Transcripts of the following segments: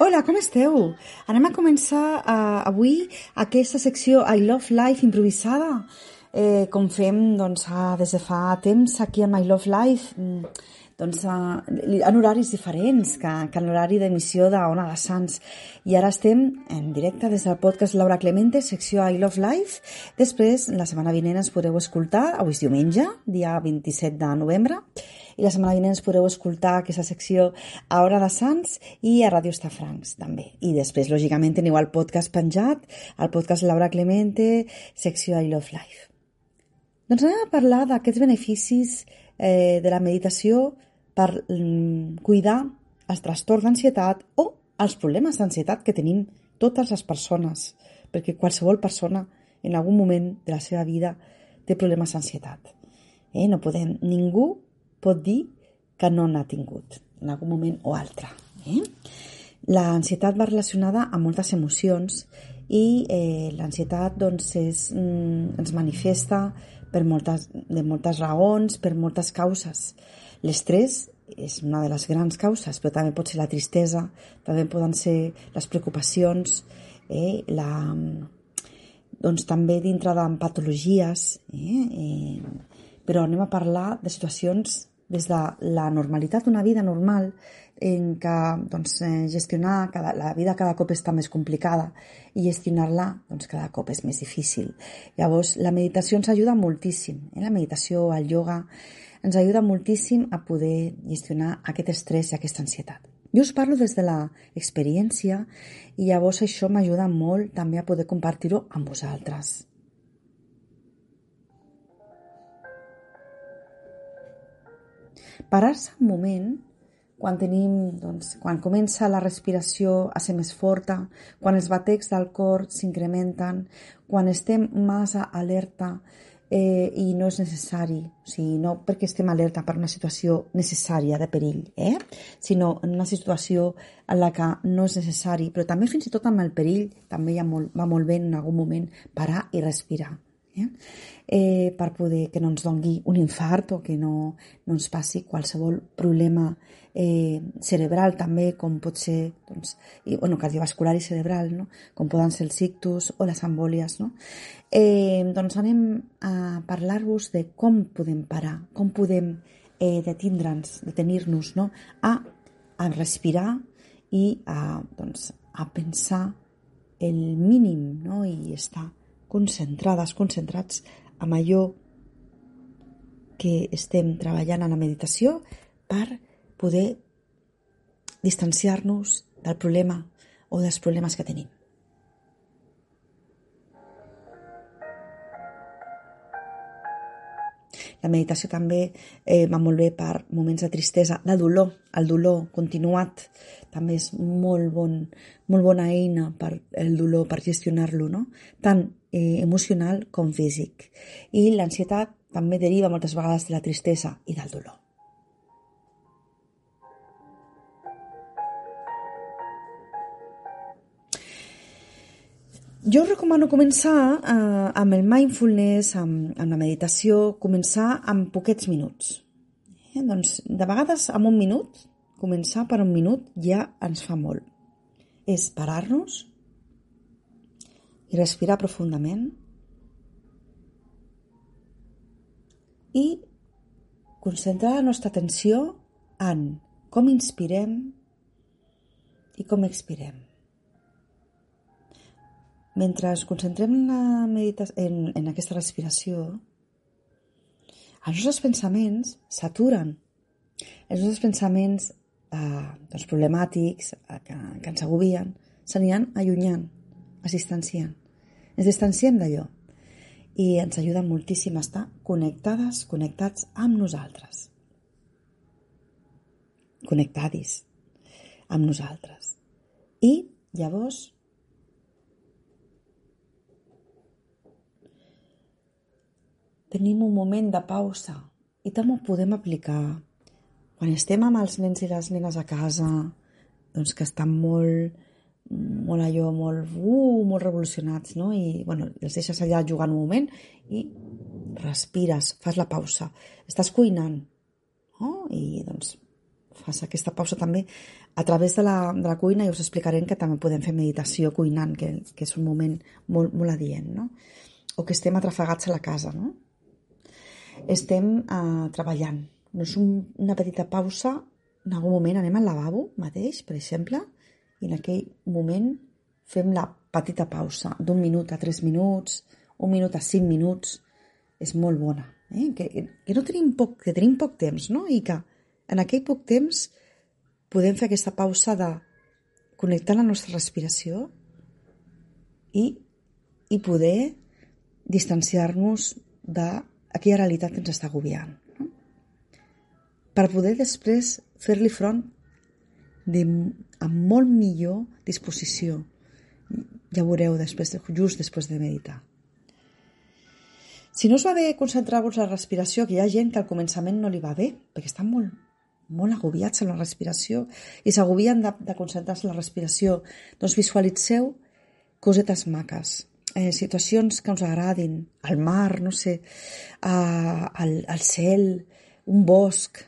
Hola, com esteu? Anem a començar uh, avui aquesta secció I Love Life improvisada, eh, com fem doncs, uh, des de fa temps aquí a My Love Life, mm, doncs, uh, en horaris diferents que, que en l'horari d'emissió d'Ona de Sants. I ara estem en directe des del podcast Laura Clemente, secció I Love Life. Després, la setmana vinent ens podeu escoltar, avui és diumenge, dia 27 de novembre, i la setmana vinent ens escoltar aquesta secció a Hora de Sants i a Ràdio Estafrancs també. I després, lògicament, teniu el podcast penjat, el podcast Laura Clemente, secció I Love Life. Doncs anem a parlar d'aquests beneficis eh, de la meditació per mm, cuidar els trastorns d'ansietat o els problemes d'ansietat que tenim totes les persones, perquè qualsevol persona en algun moment de la seva vida té problemes d'ansietat. Eh? No podem, ningú pot dir que no n'ha tingut en algun moment o altre. Eh? L'ansietat va relacionada amb moltes emocions i eh, l'ansietat doncs, és, mm, ens manifesta per moltes, de moltes raons, per moltes causes. L'estrès és una de les grans causes, però també pot ser la tristesa, també poden ser les preocupacions, eh, la, doncs també dintre de patologies, eh, eh, però anem a parlar de situacions des de la normalitat, una vida normal, en què doncs, eh, gestionar cada, la vida cada cop està més complicada i gestionar-la doncs, cada cop és més difícil. Llavors, la meditació ens ajuda moltíssim. Eh? La meditació, el yoga, ens ajuda moltíssim a poder gestionar aquest estrès i aquesta ansietat. Jo us parlo des de l'experiència i llavors això m'ajuda molt també a poder compartir-ho amb vosaltres. Parar-se un moment quan tenim, doncs, quan comença la respiració a ser més forta, quan els batecs del cor s'incrementen, quan estem massa alerta eh, i no és necessari, o sigui, no perquè estem alerta per una situació necessària de perill, eh? sinó en una situació en la que no és necessari, però també fins i tot amb el perill també ha molt, va molt bé en algun moment parar i respirar eh? Eh, per poder que no ens dongui un infart o que no, no ens passi qualsevol problema eh, cerebral també, com pot ser doncs, i, bueno, cardiovascular i cerebral, no? com poden ser els ictus o les embòlies. No? Eh, doncs anem a parlar-vos de com podem parar, com podem eh, detindre'ns, detenir-nos no? a, a respirar i a, doncs, a pensar el mínim no? i estar concentrades, concentrats amb allò que estem treballant en la meditació per poder distanciar-nos del problema o dels problemes que tenim. La meditació també eh, va molt bé per moments de tristesa, de dolor, el dolor continuat també és molt, bon, molt bona eina per el dolor, per gestionar-lo, no? tant eh, emocional com físic. I l'ansietat també deriva moltes vegades de la tristesa i del dolor. Jo recomano començar eh, amb el mindfulness, amb, amb la meditació, començar amb poquets minuts. Eh? Doncs, de vegades, amb un minut, començar per un minut ja ens fa molt. És parar-nos i respirar profundament i concentrar la nostra atenció en com inspirem i com expirem. Mentre ens concentrem en, la medita en, en aquesta respiració, els nostres pensaments s'aturen. Els nostres pensaments eh, doncs problemàtics eh, que, que ens agobien s'aniran allunyant es distancien. Ens distanciem d'allò i ens ajuda moltíssim a estar connectades, connectats amb nosaltres. Connectadis amb nosaltres. I llavors tenim un moment de pausa i també ho podem aplicar quan estem amb els nens i les nenes a casa, doncs que estan molt, molt allò, molt, uh, molt revolucionats, no? I, bueno, els deixes allà jugant un moment i respires, fas la pausa. Estàs cuinant, no? I, doncs, fas aquesta pausa també a través de la, de la cuina i us explicarem que també podem fer meditació cuinant, que, que és un moment molt, molt adient, no? O que estem atrafegats a la casa, no? Estem uh, treballant. No és un, una petita pausa, en algun moment anem al lavabo mateix, per exemple, i en aquell moment fem la petita pausa d'un minut a tres minuts, un minut a cinc minuts, és molt bona. Eh? Que, que, no tenim poc, que tenim poc temps, no? I que en aquell poc temps podem fer aquesta pausa de connectar la nostra respiració i, i poder distanciar-nos d'aquella realitat ens està agobiant. No? Per poder després fer-li front de, amb molt millor disposició. Ja veureu després, just després de meditar. Si no us va bé concentrar-vos en la respiració, que hi ha gent que al començament no li va bé, perquè està molt, molt agobiats en la respiració i s'agobien de, de concentrar-se en la respiració, doncs visualitzeu cosetes maques, eh, situacions que us agradin, el mar, no sé, eh, el, el cel, un bosc,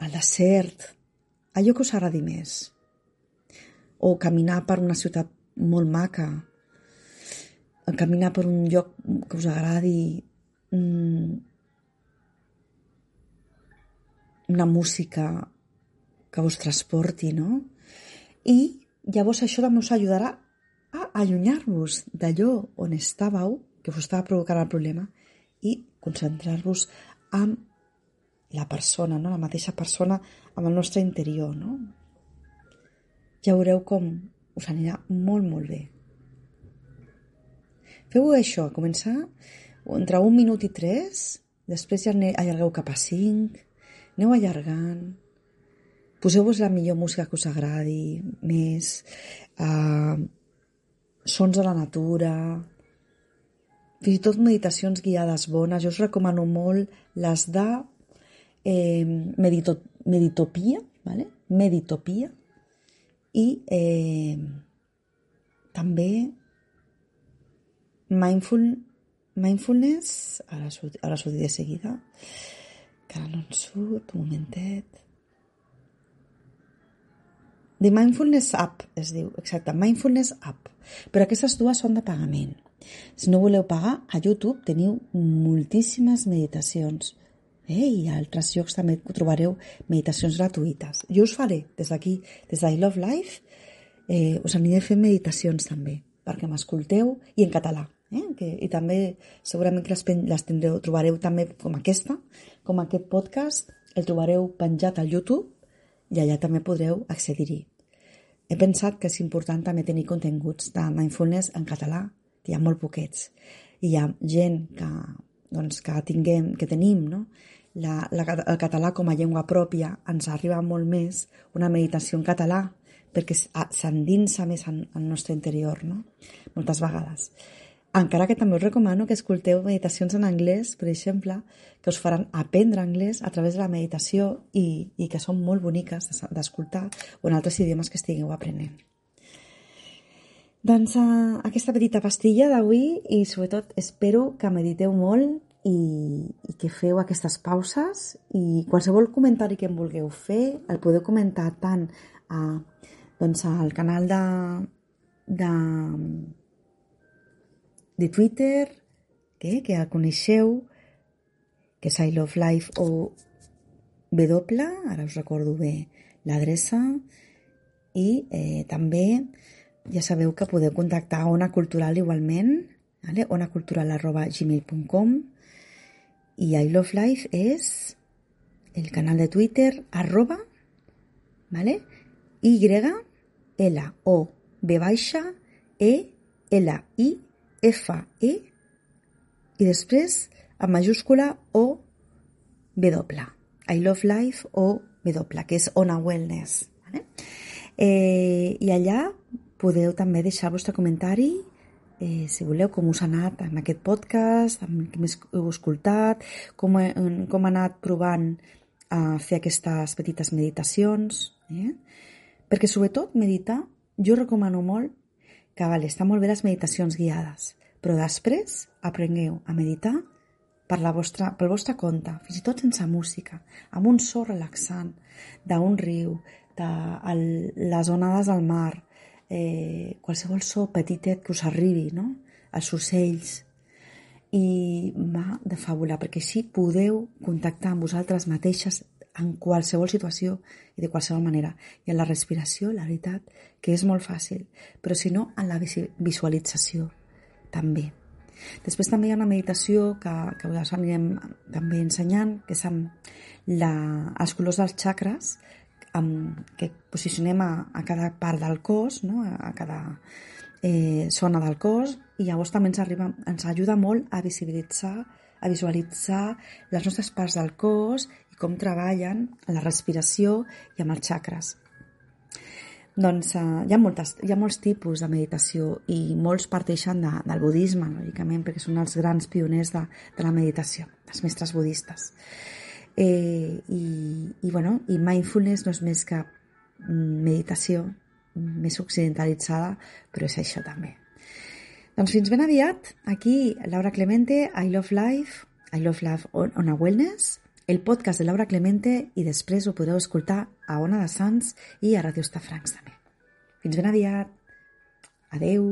el desert, allò que us agradi més. O caminar per una ciutat molt maca, caminar per un lloc que us agradi, mm, una música que us transporti, no? I llavors això també us ajudarà a allunyar-vos d'allò on estàveu, que us estava provocant el problema, i concentrar-vos en la persona, no? la mateixa persona amb el nostre interior. No? Ja veureu com us anirà molt, molt bé. Feu això, començar entre un minut i tres, després ja allargueu cap a cinc, Aneu allargant. Poseu-vos la millor música que us agradi, més uh, sons de la natura, fins i tot meditacions guiades bones. Jo us recomano molt les de eh, medito, Meditopia, ¿vale? Meditopia, i eh, també mindful, mindfulness, ara, ara us ho diré de seguida, que ara no en surt, un momentet. The Mindfulness App es diu, exacte, Mindfulness App. Però aquestes dues són de pagament. Si no voleu pagar, a YouTube teniu moltíssimes meditacions. Eh? I a altres llocs també trobareu meditacions gratuïtes. Jo us faré, des d'aquí, des d'I Love Life, eh, us aniré fent meditacions també, perquè m'escolteu, i en català. Eh? Que, I també segurament que les, les tindreu, trobareu també com aquesta, com aquest podcast, el trobareu penjat al YouTube i allà també podreu accedir-hi. He pensat que és important també tenir continguts de mindfulness en català, que hi ha molt poquets. I hi ha gent que, doncs, que, tinguem, que tenim no? la, la, el català com a llengua pròpia, ens arriba molt més una meditació en català perquè s'endinsa més en, en el nostre interior, no? moltes vegades. Encara que també us recomano que escolteu meditacions en anglès, per exemple, que us faran aprendre anglès a través de la meditació i, i que són molt boniques d'escoltar o en altres idiomes que estigueu aprenent. Doncs uh, aquesta petita pastilla d'avui i sobretot espero que mediteu molt i, i que feu aquestes pauses i qualsevol comentari que em vulgueu fer el podeu comentar tant a, doncs, al canal de, de de Twitter, que, que el coneixeu, que és I Love Life o W, ara us recordo bé l'adreça, i eh, també ja sabeu que podeu contactar a Ona Cultural igualment, vale? onacultural arroba gmail.com i I Love Life és el canal de Twitter arroba vale? Y L O B baixa E L I F, E, i després en majúscula O, W. I love life o W, que és Ona Wellness. Vale? Eh, I allà podeu també deixar el vostre comentari eh, si voleu, com us ha anat en aquest podcast, amb què més heu escoltat, com, he, com ha anat provant a fer aquestes petites meditacions. Eh? Perquè, sobretot, meditar, jo recomano molt que vale, està molt bé les meditacions guiades, però després aprengueu a meditar per la vostra, pel vostre compte, fins i tot sense música, amb un so relaxant d'un riu, de el, les onades al mar, eh, qualsevol so petitet que us arribi, no? els ocells, i va de fàbula, perquè així podeu contactar amb vosaltres mateixes en qualsevol situació i de qualsevol manera. I en la respiració, la veritat, que és molt fàcil, però si no, en la visualització també. Després també hi ha una meditació que, que us anirem també ensenyant, que és amb la, els colors dels xacres, amb, que posicionem a, a cada part del cos, no? a, a cada eh, zona del cos, i llavors també ens, arriba, ens ajuda molt a visibilitzar, a visualitzar les nostres parts del cos com treballen la respiració i amb els xacres. Doncs uh, hi, ha moltes, hi ha molts tipus de meditació i molts parteixen de, del budisme, lògicament, perquè són els grans pioners de, de la meditació, els mestres budistes. Eh, i, i, bueno, I mindfulness no és més que mm, meditació més occidentalitzada, però és això també. Doncs fins ben aviat, aquí Laura Clemente, I Love Life, I Love Life on, on a Wellness, el podcast de Laura Clemente i després ho podreu escoltar a Ona de Sants i a Ràdio Estafrancs també. Fins ben aviat. Adeu.